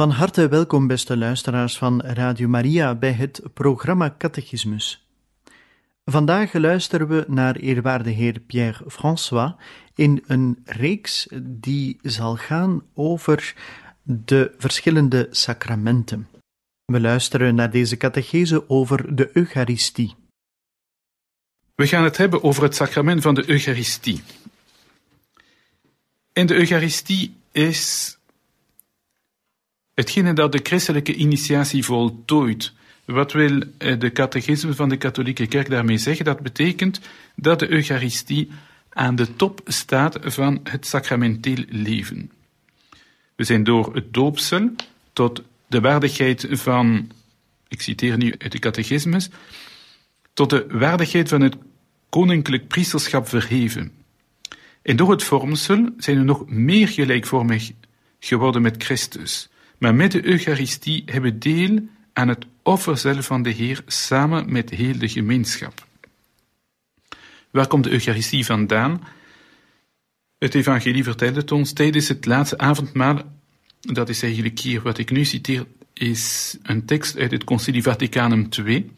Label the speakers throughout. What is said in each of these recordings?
Speaker 1: Van harte welkom, beste luisteraars van Radio Maria, bij het programma Catechismus. Vandaag luisteren we naar eerwaarde heer Pierre François in een reeks die zal gaan over de verschillende sacramenten. We luisteren naar deze catechese over de Eucharistie.
Speaker 2: We gaan het hebben over het sacrament van de Eucharistie. En de Eucharistie is hetgene dat de christelijke initiatie voltooit. Wat wil eh, de catechisme van de katholieke kerk daarmee zeggen? Dat betekent dat de Eucharistie aan de top staat van het sacramenteel leven. We zijn door het doopsel tot de waardigheid van, ik citeer nu uit de catechismus, tot de waardigheid van het koninklijk priesterschap verheven. En door het vormsel zijn we nog meer gelijkvormig geworden met Christus. Maar met de Eucharistie hebben deel aan het offer zelf van de Heer samen met heel de gemeenschap. Waar komt de Eucharistie vandaan? Het Evangelie vertelt het ons tijdens het laatste avondmaal. Dat is eigenlijk hier wat ik nu citeer, is een tekst uit het Concilie Vaticanum II.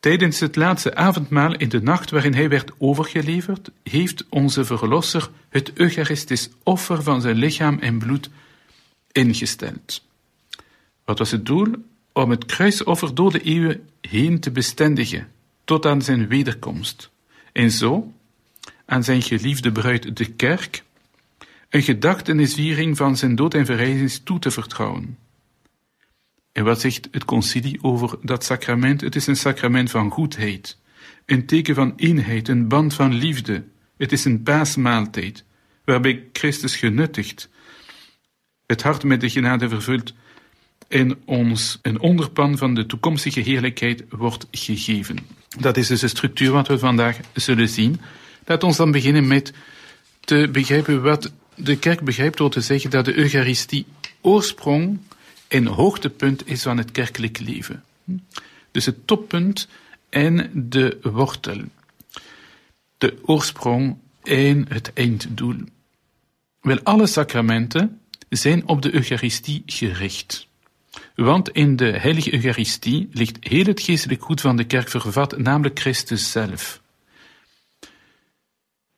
Speaker 2: Tijdens het laatste avondmaal in de nacht waarin hij werd overgeleverd, heeft onze Verlosser het Eucharistisch offer van zijn lichaam en bloed ingesteld. Wat was het doel? Om het kruisoffer door de eeuwen heen te bestendigen, tot aan zijn wederkomst. En zo, aan zijn geliefde bruid de kerk, een gedachtenisviering van zijn dood en verrijzenis toe te vertrouwen. En wat zegt het concilie over dat sacrament? Het is een sacrament van goedheid, een teken van eenheid, een band van liefde. Het is een paasmaaltijd, waarbij Christus genuttigt, het hart met de genade vervult en ons een onderpan van de toekomstige heerlijkheid wordt gegeven. Dat is dus de structuur wat we vandaag zullen zien. Laat ons dan beginnen met te begrijpen wat de kerk begrijpt door te zeggen dat de Eucharistie oorsprong en hoogtepunt is van het kerkelijk leven. Dus het toppunt en de wortel. De oorsprong en het einddoel. Wel, alle sacramenten zijn op de Eucharistie gericht. Want in de heilige Eucharistie ligt heel het geestelijk goed van de kerk vervat, namelijk Christus zelf.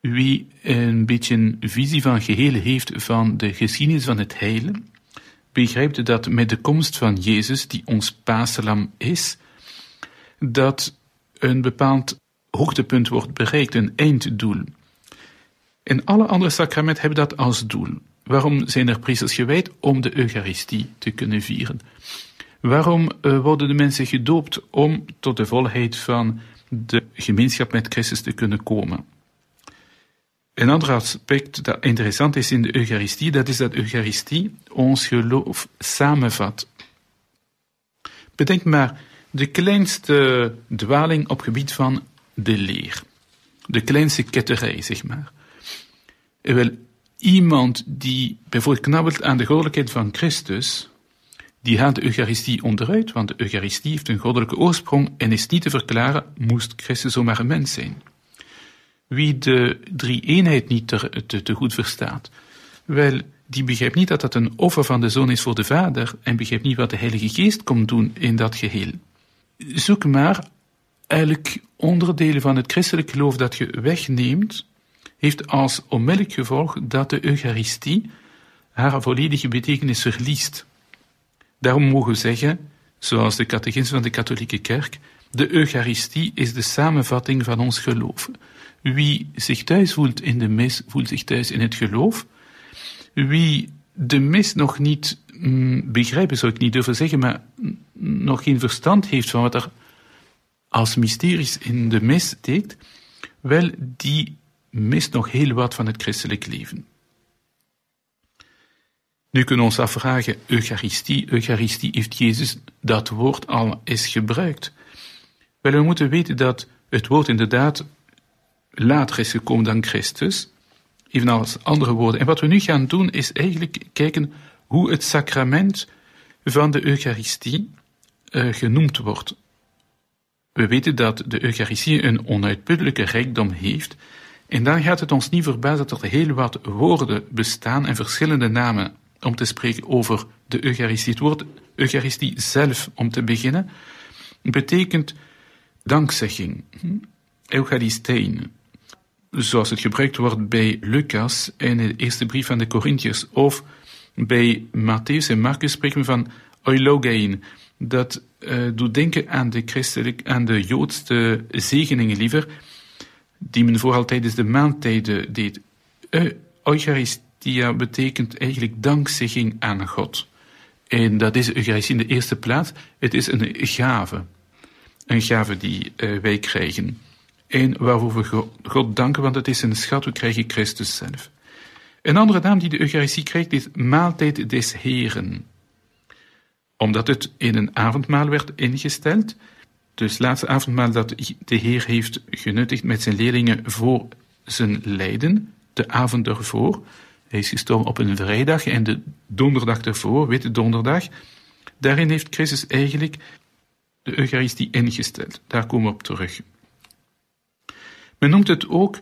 Speaker 2: Wie een beetje een visie van geheel heeft van de geschiedenis van het heile, begrijpt dat met de komst van Jezus, die ons paaslam is, dat een bepaald hoogtepunt wordt bereikt, een einddoel. En alle andere sacramenten hebben dat als doel. Waarom zijn er priesters gewijd? Om de Eucharistie te kunnen vieren. Waarom uh, worden de mensen gedoopt? Om tot de volheid van de gemeenschap met Christus te kunnen komen. Een ander aspect dat interessant is in de Eucharistie, dat is dat Eucharistie ons geloof samenvat. Bedenk maar de kleinste dwaling op gebied van de leer. De kleinste ketterij, zeg maar. Wel, iemand die bijvoorbeeld knabbelt aan de goddelijkheid van Christus, die haalt de Eucharistie onderuit, want de Eucharistie heeft een goddelijke oorsprong en is niet te verklaren, moest Christus zomaar een mens zijn. Wie de drie-eenheid niet te, te, goed verstaat, wel, die begrijpt niet dat dat een offer van de Zoon is voor de Vader en begrijpt niet wat de Heilige Geest komt doen in dat geheel. Zoek maar elk onderdelen van het christelijk geloof dat je wegneemt, heeft als onmiddellijk gevolg dat de Eucharistie haar volledige betekenis verliest. Daarom mogen we zeggen, zoals de catechisme van de katholieke kerk, de Eucharistie is de samenvatting van ons geloof. Wie zich thuis voelt in de mis, voelt zich thuis in het geloof. Wie de mis nog niet mm, begrijpen, zou ik niet durven zeggen, maar nog geen verstand heeft van wat er als mysteries in de mis steekt, wel, die mist nog heel wat van het christelijk leven. Nu kunnen we ons afvragen, Eucharistie, Eucharistie heeft Jezus dat woord al eens gebruikt. Wel, we moeten weten dat het woord inderdaad later is gekomen dan Christus, evenals andere woorden. En wat we nu gaan doen is eigenlijk kijken hoe het sacrament van de Eucharistie uh, genoemd wordt. We weten dat de Eucharistie een onuitputtelijke rijkdom heeft, en dan gaat het ons niet verbazen dat er heel wat woorden bestaan en verschillende namen om te spreken over de Eucharistie. Het woord Eucharistie zelf, om te beginnen, betekent dankzegging, Eucharistein, zoals het gebruikt wordt bij Lucas in de eerste brief van de Corinthiërs, of bij Matthäus en Marcus spreken we van eulogein. Dat uh, doet denken aan de, aan de Joodse zegeningen liever, die men vooral tijdens de maandtijden deed. Eucharistia betekent eigenlijk dankzegging aan God. En dat is Eucharistie in de eerste plaats. Het is een gave. Een gave die uh, wij krijgen. En waarvoor we God danken, want het is een schat, we krijgen Christus zelf. Een andere naam die de Eucharistie krijgt is maaltijd des Heren. Omdat het in een avondmaal werd ingesteld, dus laatste avondmaal dat de Heer heeft genuttigd met zijn leerlingen voor zijn lijden, de avond ervoor. Hij is gestorven op een vrijdag en de donderdag ervoor, witte donderdag. Daarin heeft Christus eigenlijk de Eucharistie ingesteld. Daar komen we op terug. Men noemt het ook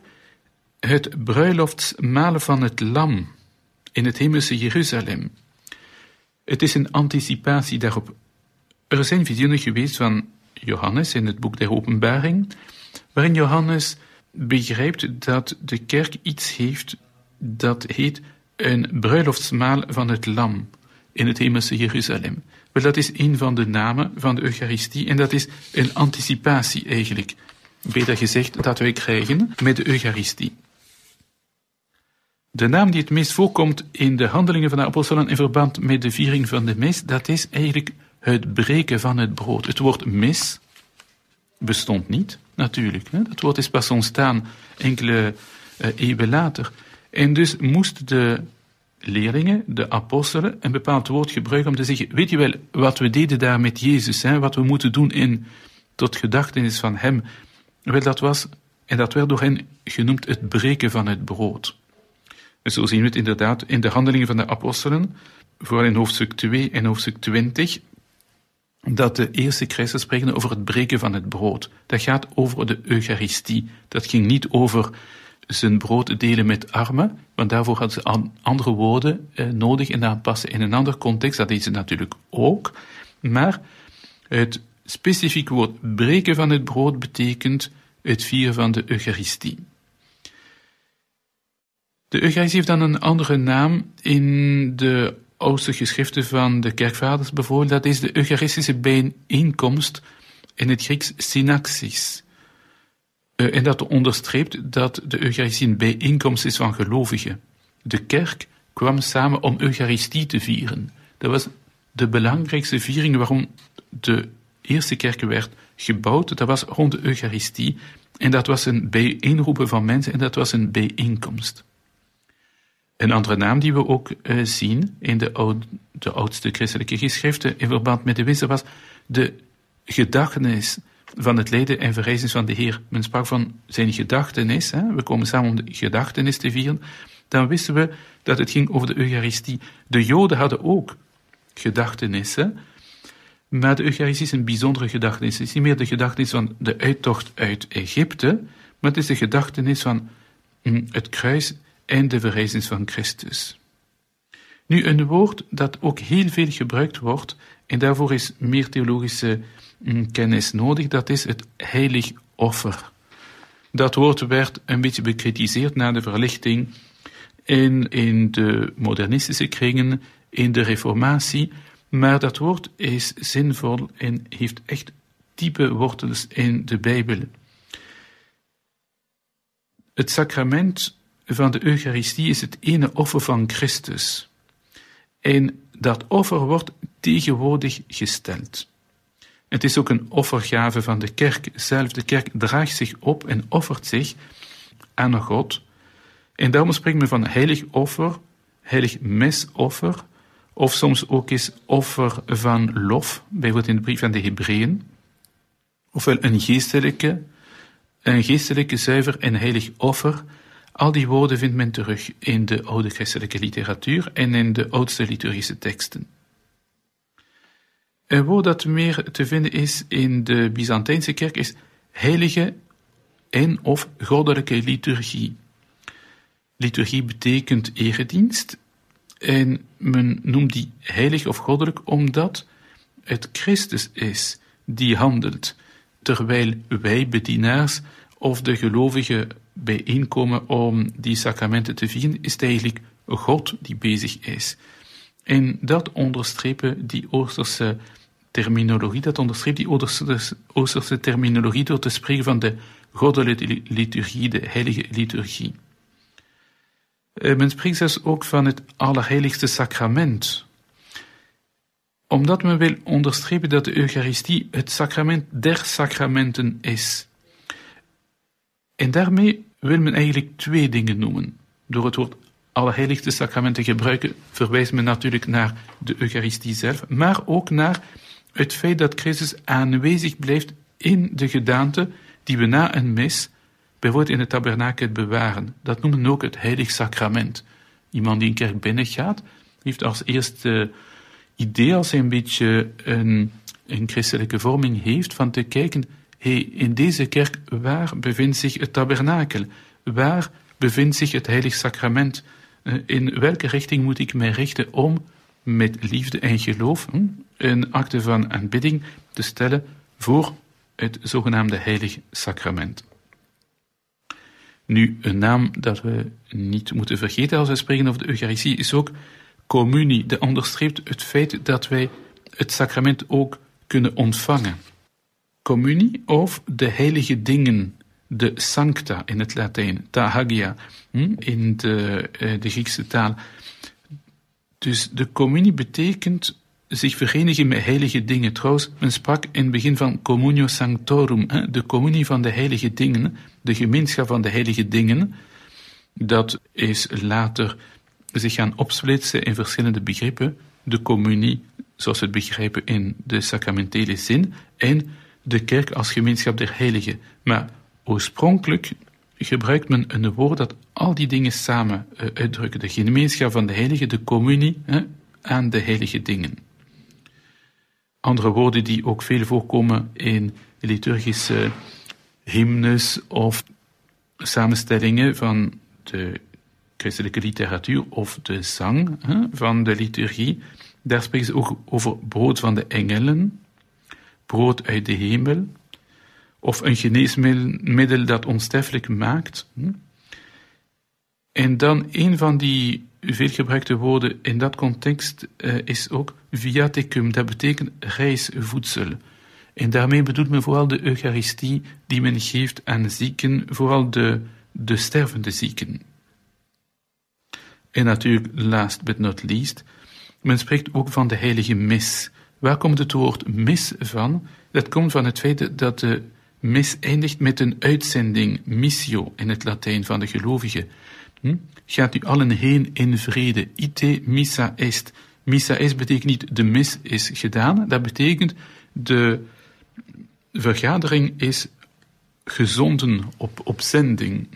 Speaker 2: het bruiloftsmalen van het lam in het hemelse Jeruzalem. Het is een anticipatie daarop. Er zijn visioenen geweest van Johannes in het boek der Openbaring, waarin Johannes begrijpt dat de kerk iets heeft dat heet een bruiloftsmaal van het lam in het hemelse Jeruzalem. Wel, dat is een van de namen van de Eucharistie en dat is een anticipatie eigenlijk, beter gezegd, dat wij krijgen met de Eucharistie. De naam die het meest voorkomt in de handelingen van de apostelen in verband met de viering van de mis, dat is eigenlijk het breken van het brood. Het woord mis bestond niet, natuurlijk. Dat woord is pas ontstaan enkele uh, eeuwen later. En dus moesten de leerlingen, de apostelen, een bepaald woord gebruiken om te zeggen, weet je wel, wat we deden daar met Jezus, hè, wat we moeten doen in, tot gedachtenis van Hem, wel dat was, en dat werd door hen genoemd, het breken van het brood. zo zien we het inderdaad in de handelingen van de apostelen, vooral in hoofdstuk 2 en hoofdstuk 20, dat de eerste christen spreken over het breken van het brood. Dat gaat over de Eucharistie. Dat ging niet over zijn brood delen met armen, want daarvoor hadden ze andere woorden eh, nodig en aanpassen in een ander context. Dat is ze natuurlijk ook. Maar het specifieke woord breken van het brood betekent het vieren van de Eucharistie. De Eucharistie heeft dan een andere naam in de oudste geschriften van de kerkvaders bijvoorbeeld, dat is de Eucharistische bijeenkomst in het Grieks synaxis. Uh, en dat onderstreept dat de Eucharistie een bijeenkomst is van gelovigen. De kerk kwam samen om Eucharistie te vieren. Dat was de belangrijkste viering waarom de eerste kerk werd gebouwd. Dat was rond de Eucharistie. En dat was een bijeenroepen van mensen en dat was een bijeenkomst. Een andere naam die we ook uh, zien in de, de, oudste christelijke geschriften in verband met de wisse was de gedachtenis van het lijden en verrijzenis van de Heer. Men sprak van zijn gedachtenis, hè? we komen samen om de gedachtenis te vieren. Dan wisten we dat het ging over de Eucharistie. De Joden hadden ook gedachtenissen, maar de Eucharistie is een bijzondere gedachtenis. Het is niet meer de gedachtenis van de uittocht uit Egypte, maar het is de gedachtenis van hm, het kruis en de verrijzenis van Christus. Nu, een woord dat ook heel veel gebruikt wordt, en daarvoor is meer theologische mm, kennis nodig, dat is het heilig offer. Dat woord werd een beetje bekritiseerd na de verlichting en in de modernistische kringen, in de reformatie. Maar dat woord is zinvol en heeft echt diepe wortels in de Bijbel. Het sacrament van de Eucharistie is het ene offer van Christus. En dat offer wordt tegenwoordig gesteld. Het is ook een offergave van de kerk zelf. De kerk draagt zich op en offert zich aan God. En daarom spreekt men van heilig offer, heilig mesoffer, of soms ook eens offer van lof, bijvoorbeeld in de brief aan de Hebreeën. Ofwel een geestelijke, een geestelijke zuiver en heilig offer. Al die woorden vindt men terug in de oude christelijke literatuur en in de oudste liturgische teksten. Een woord dat meer te vinden is in de Byzantijnse kerk is heilige en of goddelijke liturgie. Liturgie betekent eredienst en men noemt die heilig of goddelijk omdat het Christus is die handelt, terwijl wij bedienaars of de gelovigen bijeenkomen om die sacramenten te vieren, is het eigenlijk God die bezig is. En dat onderstrepen die Oosterse terminologie, dat onderstreept die Oosterse terminologie door te spreken van de goddelijke liturgie, de heilige liturgie. Eh, men spreekt zelfs ook van het allerheiligste sacrament, omdat men wil onderstrepen dat de Eucharistie het sacrament der sacramenten is. En daarmee wil men eigenlijk twee dingen noemen. Door het woord allerheiligste sacrament te gebruiken, verwijst men natuurlijk naar de Eucharistie zelf, maar ook naar het feit dat Christus aanwezig blijft in de gedaante die we na een mis, bijvoorbeeld in het tabernakel, bewaren. Dat noemen we ook het heilig sacrament. Iemand die een kerk binnengaat, heeft als eerste idee, als hij een beetje een, een christelijke vorming heeft, van te kijken, in deze kerk, waar bevindt zich het tabernakel? Waar bevindt zich het heilig sacrament? Eh, in welke richting moet ik mij richten om met liefde en geloof hm, een acte van aanbidding te stellen voor het zogenaamde heilig sacrament. Nu, een naam dat we niet moeten vergeten als we spreken over de Eucharistie is ook communie. Dat onderstreept het feit dat wij het sacrament ook kunnen ontvangen. Communie of de heilige dingen, de sancta in het Latijn, ta hagia hm, in de, eh, de Griekse taal. Dus de communie betekent zich verenigen met heilige dingen. Trouwens, men sprak in het begin van communio sanctorum, de communie van de heilige dingen, de gemeenschap van de heilige dingen. Dat is later zich gaan opsplitsen in verschillende begrippen. De communie, zoals we het begrijpen in de sacramentele zin, en de kerk als gemeenschap der heiligen. Maar oorspronkelijk gebruikt men een woord dat al die dingen samen uh, uitdrukken. De gemeenschap van de heiligen, de communie aan de heilige dingen. Andere woorden die ook veel voorkomen in liturgische hymnes of samenstellingen van de christelijke literatuur of de zang van de liturgie. Daar spreken ze ook over brood van de engelen, brood uit de hemel, of een geneesmiddel dat onsterfelijk maakt. En dan een van die veelgebruikte woorden in dat context uh, is ook viaticum, dat betekent reisvoedsel. En daarmee bedoelt men vooral de Eucharistie die men geeft aan zieken, vooral de, de stervende zieken. En natuurlijk, last but not least, men spreekt ook van de heilige mis. Waar komt het woord mis van? Dat komt van het feit dat de mis eindigt met een uitzending, missio in het Latijn van de gelovigen. Hm? Gaat u allen heen in vrede. Ite missa est. Missa est betekent niet de mis is gedaan, dat betekent de vergadering is gezonden op, op zending.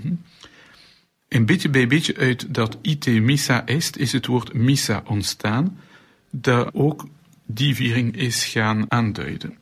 Speaker 2: Hm? Beetje bij beetje uit dat ite missa est is het woord missa ontstaan, dat ook die viering is gaan aanduiden.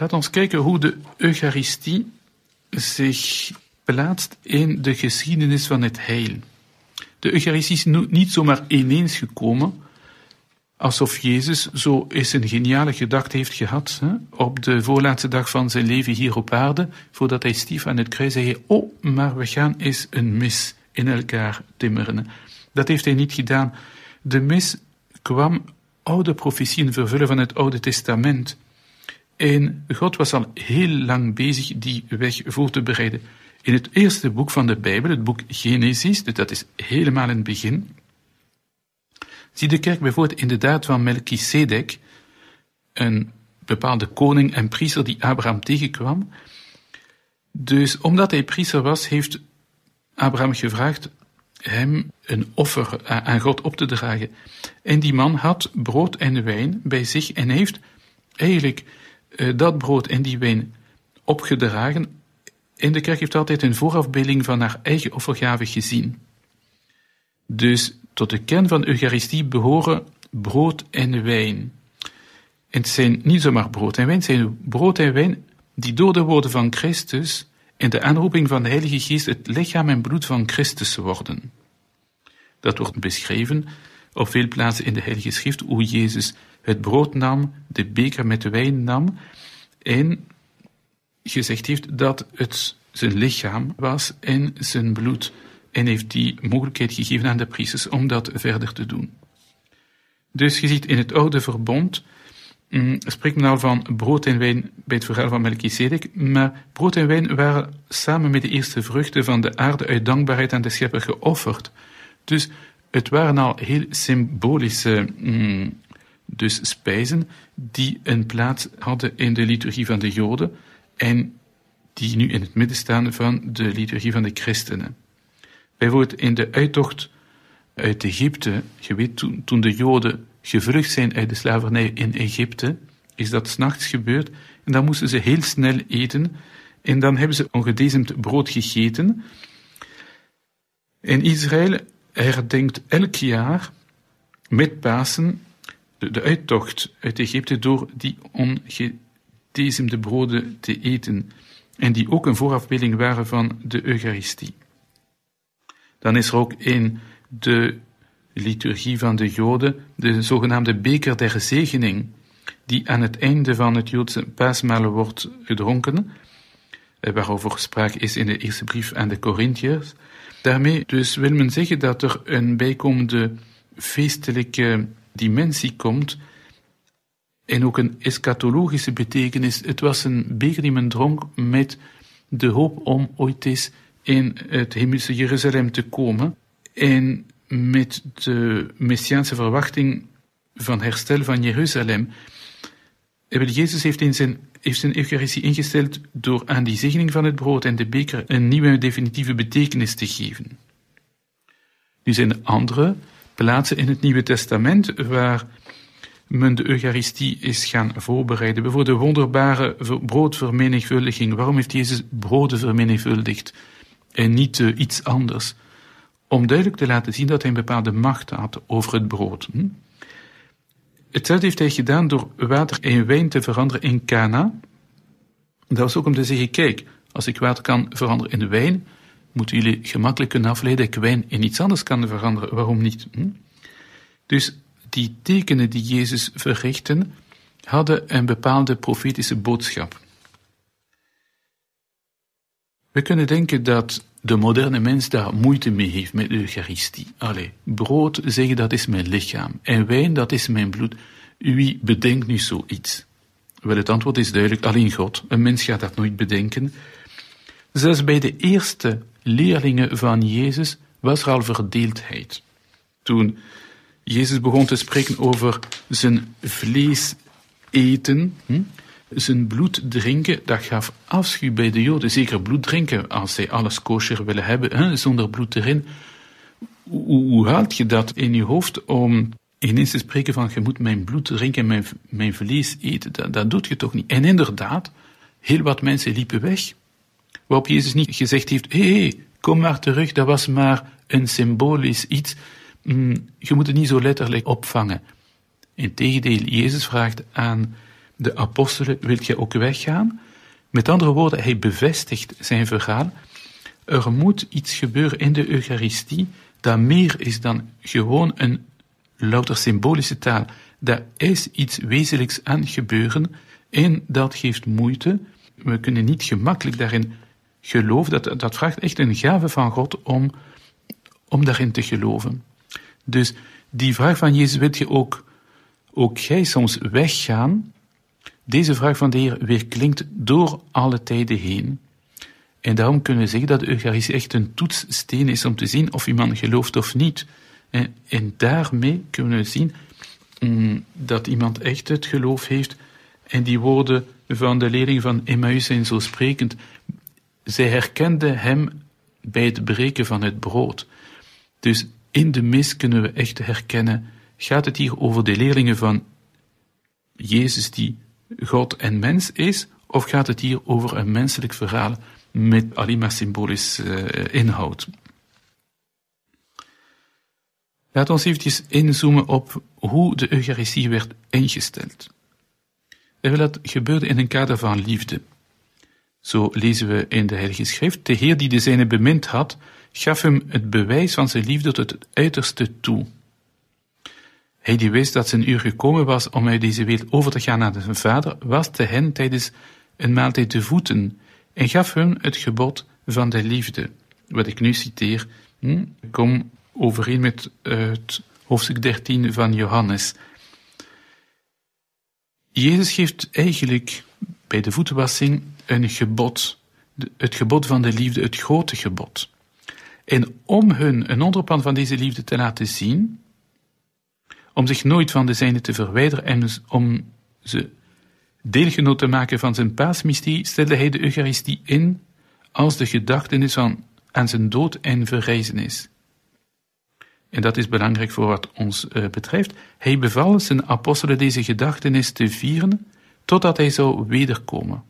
Speaker 2: Laat ons kijken hoe de Eucharistie zich plaatst in de geschiedenis van het heil. De Eucharistie is niet zomaar ineens gekomen, alsof Jezus zo eens een geniale gedachte heeft gehad hè, op de voorlaatste dag van zijn leven hier op aarde, voordat hij stief aan het kruis zei, oh, maar we gaan eens een mis in elkaar timmeren. Dat heeft hij niet gedaan. De mis kwam oude profetieën vervullen van het Oude Testament. En God was al heel lang bezig die weg voor te bereiden. In het eerste boek van de Bijbel, het boek Genesis, dus dat is helemaal in het begin, zie de kerk bijvoorbeeld in de daad van Melchizedek, een bepaalde koning en priester die Abraham tegenkwam. Dus omdat hij priester was, heeft Abraham gevraagd hem een offer aan God op te dragen. En die man had brood en wijn bij zich en heeft eigenlijk dat brood en die wijn opgedragen. En de kerk heeft altijd een voorafbeelding van haar eigen offergave gezien. Dus tot de kern van Eucharistie behoren brood en wijn. En het zijn niet zomaar brood en wijn, het zijn brood en wijn die door de woorden van Christus en de aanroeping van de Heilige Geest het lichaam en bloed van Christus worden. Dat wordt beschreven op veel plaatsen in de Heilige Schrift, hoe Jezus het brood nam, de beker met de wijn nam en gezegd heeft dat het zijn lichaam was en zijn bloed. En heeft die mogelijkheid gegeven aan de priesters om dat verder te doen. Dus je ziet in het oude verbond, mm, spreekt men al van brood en wijn bij het verhaal van Melchizedek, maar brood en wijn waren samen met de eerste vruchten van de aarde uit dankbaarheid aan de schepper geofferd. Dus het waren al heel symbolische mm, dus spijzen die een plaats hadden in de liturgie van de Joden en die nu in het midden staan van de liturgie van de christenen. Bijvoorbeeld in de uittocht uit Egypte, je weet toen, toen de Joden gevlucht zijn uit de slavernij in Egypte, is dat s'nachts gebeurd en dan moesten ze heel snel eten en dan hebben ze ongedezemd brood gegeten. In Israël herdenkt elk jaar met Pasen de, uittocht uit Egypte door die ongedezemde broden te eten en die ook een voorafbeelding waren van de Eucharistie. Dan is er ook in de liturgie van de Joden de zogenaamde beker der zegening, die aan het einde van het Joodse paasmaal wordt gedronken, eh, waarover sprake is in de eerste brief aan de Corinthiërs. Daarmee dus wil men zeggen dat er een bijkomende feestelijke dimensie komt en ook een eschatologische betekenis. Het was een beker die men dronk met de hoop om ooit eens in het hemelse Jeruzalem te komen en met de messiaanse verwachting van herstel van Jeruzalem. Jezus heeft, in zijn, heeft zijn Eucharistie ingesteld door aan die zegening van het brood en de beker een nieuwe definitieve betekenis te geven. Nu zijn er andere plaatsen in het Nieuwe Testament waar men de Eucharistie is gaan voorbereiden. Bijvoorbeeld de wonderbare broodvermenigvuldiging. Waarom heeft Jezus broden vermenigvuldigd en niet uh, iets anders? Om duidelijk te laten zien dat hij een bepaalde macht had over het brood. Hm? Hetzelfde heeft hij gedaan door water in wijn te veranderen in Cana. Dat was ook om te zeggen, kijk, als ik water kan veranderen in wijn, moeten jullie gemakkelijk kunnen afleiden dat ik wijn in iets anders kan veranderen. Waarom niet? Hm? Dus die tekenen die Jezus verrichtte, hadden een bepaalde profetische boodschap. We kunnen denken dat de moderne mens daar moeite mee heeft met de Eucharistie. Allee, brood zeggen dat is mijn lichaam en wijn dat is mijn bloed. Wie bedenkt nu zoiets? Wel, het antwoord is duidelijk, alleen God. Een mens gaat dat nooit bedenken. Zelfs bij de eerste leerlingen van Jezus was er al verdeeldheid. Toen Jezus begon te spreken over zijn vlees eten, hm, zijn bloed drinken, dat gaf afschuw bij de Joden. Zeker bloed drinken, als zij alles kosher willen hebben, zonder bloed erin. Hoe, hoe haalt je dat in je hoofd om ineens te spreken van je moet mijn bloed drinken, mijn, mijn vlees eten? Dat, dat doet je toch niet? En inderdaad, heel wat mensen liepen weg. Waarop Jezus niet gezegd heeft, hé, hey, kom maar terug, dat was maar een symbolisch iets. Mm, je moet het niet zo letterlijk opvangen. Integendeel, Jezus vraagt aan de apostelen, wilt jij ook weggaan? Met andere woorden, hij bevestigt zijn verhaal. Er moet iets gebeuren in de Eucharistie dat meer is dan gewoon een louter symbolische taal. Daar is iets wezenlijks aan gebeuren en dat geeft moeite. We kunnen niet gemakkelijk daarin geloven. Dat, dat vraagt echt een gave van God om, om daarin te geloven. Dus die vraag van Jezus, wilt je ook, ook jij soms weggaan? Deze vraag van de Heer weerklinkt door alle tijden heen. En daarom kunnen we zeggen dat de Eucharistie echt een toetssteen is om te zien of iemand gelooft of niet. En, en daarmee kunnen we zien mm, dat iemand echt het geloof heeft. En die woorden van de leerling van Emmaus zijn zo sprekend. Zij herkenden hem bij het breken van het brood. Dus in de mis kunnen we echt herkennen, gaat het hier over de leerlingen van Jezus die God en mens is, of gaat het hier over een menselijk verhaal met alleen maar symbolisch uh, inhoud? Laat ons eventjes inzoomen op hoe de Eucharistie werd ingesteld. Dat gebeurde in een kader van liefde. Zo lezen we in de Heilige Schrift, de Heer die de zijne bemind had, gaf hem het bewijs van zijn liefde tot het uiterste toe. Hij die wist dat zijn uur gekomen was om uit deze wereld over te gaan naar zijn vader, waste hen tijdens een maaltijd de voeten en gaf hun het gebod van de liefde. Wat ik nu citeer, hm, kom overeen met hoofdstuk 13 van Johannes. Jezus geeft eigenlijk bij de voetenwassing een gebod, het gebod van de liefde, het grote gebod. En om hun een onderpand van deze liefde te laten zien, om zich nooit van de zijne te verwijderen en dus om ze deelgenoot te maken van zijn paasmysterie, stelde hij de Eucharistie in als de gedachtenis van aan zijn dood en verrijzenis. En dat is belangrijk voor wat ons uh, betreft. Hij beval zijn apostelen deze gedachtenis te vieren totdat hij zou wederkomen,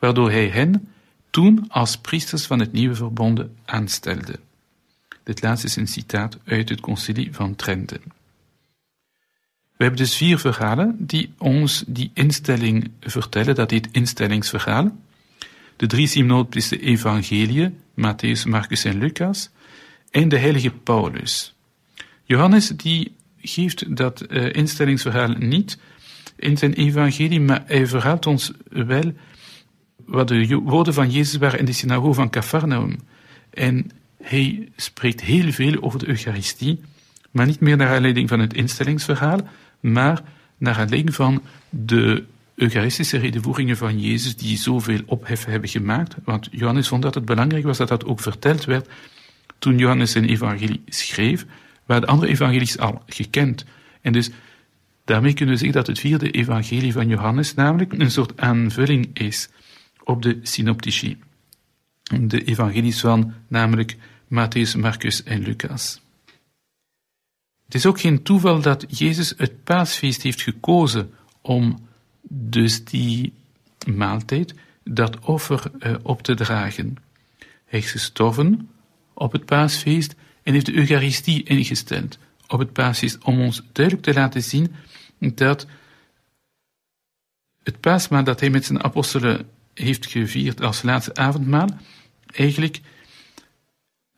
Speaker 2: waardoor hij hen toen als priesters van het nieuwe verbonden aanstelde. Dit laatste is een citaat uit het concilie van Trente. We hebben dus vier verhalen die ons die instelling vertellen, dat heet instellingsverhaal. De drie synoptische evangelieën, Matthäus, Marcus en Lucas, en de heilige Paulus. Johannes die geeft dat uh, instellingsverhaal niet in zijn evangelie, maar hij verhaalt ons wel wat de woorden van Jezus waren in de synagoge van Capernaum. En hij spreekt heel veel over de Eucharistie, maar niet meer naar aanleiding van het instellingsverhaal, maar naar aanleiding van de Eucharistische redenvoeringen van Jezus die zoveel ophef hebben gemaakt. Want Johannes vond dat het belangrijk was dat dat ook verteld werd toen Johannes zijn evangelie schreef, waar de andere evangelies al gekend. En dus daarmee kunnen we zeggen dat het vierde evangelie van Johannes namelijk een soort aanvulling is op de synoptici. De evangelies van namelijk Matthäus, Marcus en Lucas. Het is ook geen toeval dat Jezus het paasfeest heeft gekozen om dus die maaltijd, dat offer uh, op te dragen. Hij is gestorven op het paasfeest en heeft de Eucharistie ingesteld op het paasfeest om ons duidelijk te laten zien dat het paasmaal dat hij met zijn apostelen heeft gevierd als laatste avondmaal, eigenlijk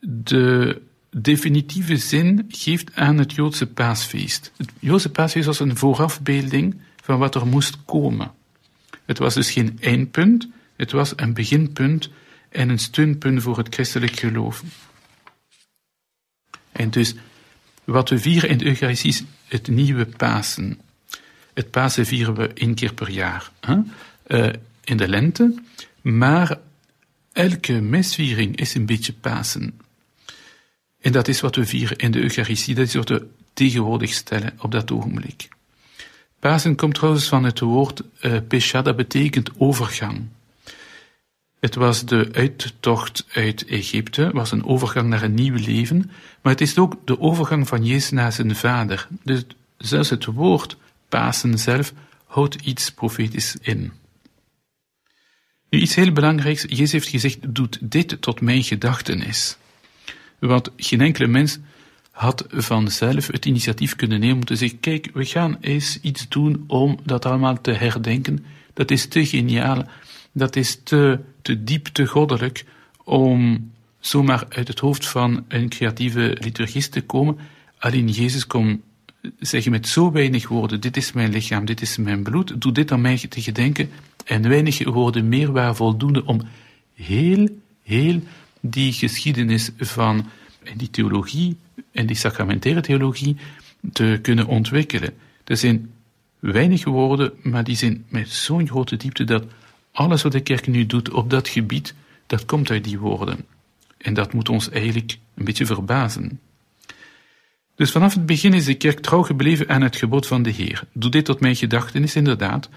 Speaker 2: de definitieve zin geeft aan het Joodse paasfeest. Het Joodse paasfeest was een voorafbeelding van wat er moest komen. Het was dus geen eindpunt, het was een beginpunt en een steunpunt voor het christelijk geloof. En dus, wat we vieren in de Eucharistie is het nieuwe Pasen. Het Pasen vieren we één keer per jaar, hè? Uh, in de lente, maar elke misviering is een beetje Pasen. En dat is wat we vieren in de Eucharistie, dat is wat we tegenwoordig stellen op dat ogenblik. Pasen komt trouwens van het woord uh, pesha, dat betekent overgang. Het was de uittocht uit Egypte, was een overgang naar een nieuw leven, maar het is ook de overgang van Jezus naar zijn vader. Dus zelfs het woord Pasen zelf houdt iets profetisch in. Nu, iets heel belangrijks, Jezus heeft gezegd, doet dit tot mijn gedachtenis. Want geen enkele mens had vanzelf het initiatief kunnen nemen om te zeggen, kijk, we gaan eens iets doen om dat allemaal te herdenken. Dat is te geniaal, dat is te, te diep, te goddelijk, om zomaar uit het hoofd van een creatieve liturgist te komen. Alleen Jezus kon zeggen met zo weinig woorden, dit is mijn lichaam, dit is mijn bloed, doe dit aan mij te gedenken, en weinig woorden meer waren voldoende om heel, heel die geschiedenis van die theologie en die sacramentaire theologie te kunnen ontwikkelen. Er zijn weinig woorden, maar die zijn met zo'n grote diepte dat alles wat de kerk nu doet op dat gebied, dat komt uit die woorden. En dat moet ons eigenlijk een beetje verbazen. Dus vanaf het begin is de kerk trouw gebleven aan het gebod van de Heer. Doe dit tot mijn gedachtenis, inderdaad.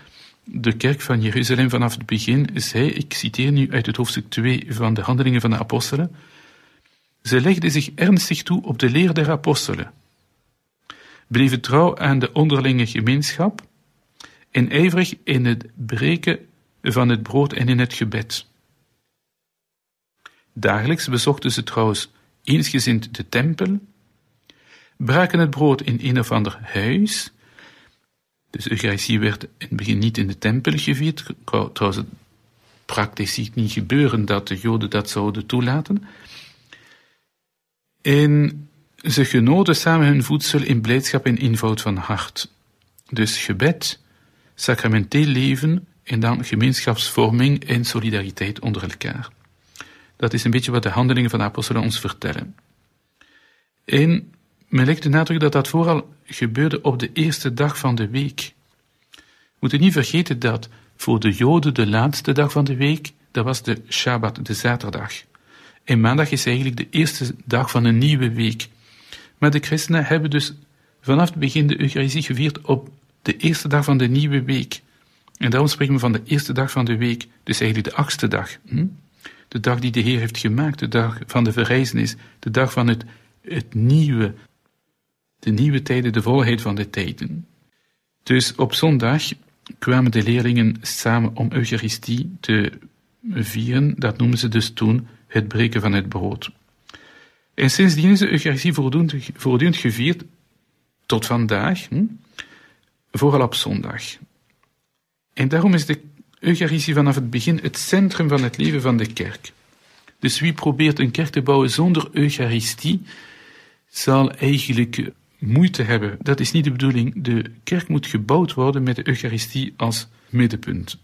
Speaker 2: De kerk van Jeruzalem vanaf het begin zei, ik citeer nu uit het hoofdstuk 2 van de Handelingen van de Apostelen, ze legde zich ernstig toe op de leer der apostelen, bleven trouw aan de onderlinge gemeenschap en ijverig in het breken van het brood en in het gebed. Dagelijks bezochten ze trouwens eensgezind de tempel, braken het brood in een of ander huis. Dus Eucharistie werd in het begin niet in de tempel gevierd. Trouwens, praktisch ziet niet gebeuren dat de Joden dat zouden toelaten. En ze genoten samen hun voedsel in blijdschap en eenvoud van hart. Dus gebed, sacramenteel leven en dan gemeenschapsvorming en solidariteit onder elkaar. Dat is een beetje wat de handelingen van de apostelen ons vertellen. En men legt de nadruk dat dat vooral gebeurde op de eerste dag van de week. We moeten niet vergeten dat voor de Joden de laatste dag van de week, dat was de Shabbat, de zaterdag. En maandag is eigenlijk de eerste dag van een nieuwe week. Maar de christenen hebben dus vanaf het begin de Eucharistie gevierd op de eerste dag van de nieuwe week. En daarom spreken we van de eerste dag van de week, dus eigenlijk de achtste dag. Hm? De dag die de Heer heeft gemaakt, de dag van de verrijzenis, de dag van het, het nieuwe, de nieuwe tijden, de volheid van de tijden. Dus op zondag kwamen de leerlingen samen om Eucharistie te vieren, dat noemen ze dus toen het breken van het brood. En sindsdien is de Eucharistie voortdurend gevierd tot vandaag, hm? vooral op zondag. En daarom is de Eucharistie vanaf het begin het centrum van het leven van de kerk. Dus wie probeert een kerk te bouwen zonder Eucharistie, zal eigenlijk moeite hebben. Dat is niet de bedoeling. De kerk moet gebouwd worden met de Eucharistie als middenpunt.